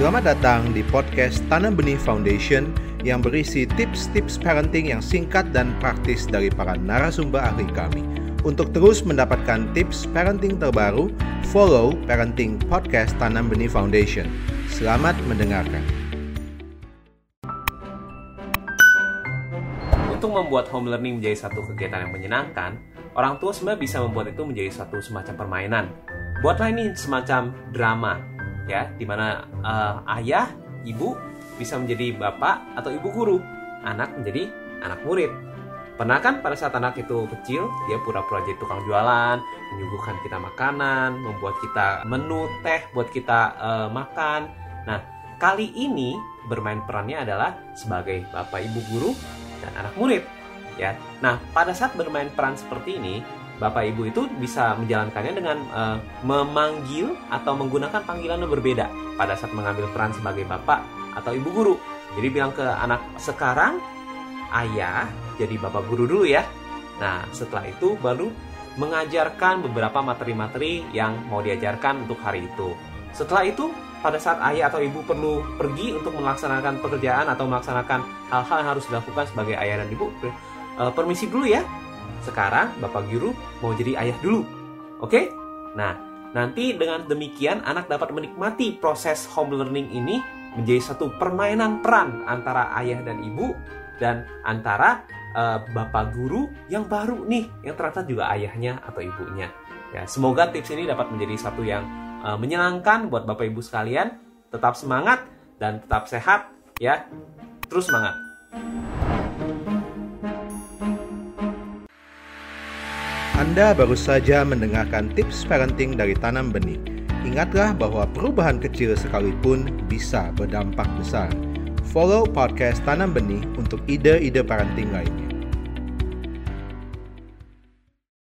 Selamat datang di podcast Tanam Benih Foundation yang berisi tips-tips parenting yang singkat dan praktis dari para narasumber ahli kami. Untuk terus mendapatkan tips parenting terbaru, follow Parenting Podcast Tanam Benih Foundation. Selamat mendengarkan. Untuk membuat home learning menjadi satu kegiatan yang menyenangkan, orang tua sebenarnya bisa membuat itu menjadi satu semacam permainan. Buatlah ini semacam drama, ya, di mana uh, ayah, ibu bisa menjadi bapak atau ibu guru, anak menjadi anak murid. Pernah kan pada saat anak itu kecil, dia pura-pura jadi tukang jualan, menyuguhkan kita makanan, membuat kita menu teh buat kita uh, makan. Nah, kali ini bermain perannya adalah sebagai bapak ibu guru dan anak murid. Ya. Nah, pada saat bermain peran seperti ini, bapak ibu itu bisa menjalankannya dengan uh, memanggil atau menggunakan panggilan yang berbeda pada saat mengambil peran sebagai bapak atau ibu guru. Jadi bilang ke anak sekarang ayah jadi bapak guru dulu ya. Nah, setelah itu baru mengajarkan beberapa materi-materi yang mau diajarkan untuk hari itu. Setelah itu, pada saat ayah atau ibu perlu pergi untuk melaksanakan pekerjaan atau melaksanakan hal-hal yang harus dilakukan sebagai ayah dan ibu, uh, permisi dulu ya. Sekarang Bapak Guru mau jadi ayah dulu. Oke? Nah, nanti dengan demikian anak dapat menikmati proses home learning ini menjadi satu permainan peran antara ayah dan ibu dan antara uh, bapak guru yang baru nih yang ternyata juga ayahnya atau ibunya. Ya, semoga tips ini dapat menjadi satu yang uh, menyenangkan buat bapak ibu sekalian. Tetap semangat dan tetap sehat ya. Terus semangat. Anda baru saja mendengarkan tips parenting dari Tanam Benih. Ingatlah bahwa perubahan kecil sekalipun bisa berdampak besar. Follow podcast Tanam Benih untuk ide-ide parenting lainnya.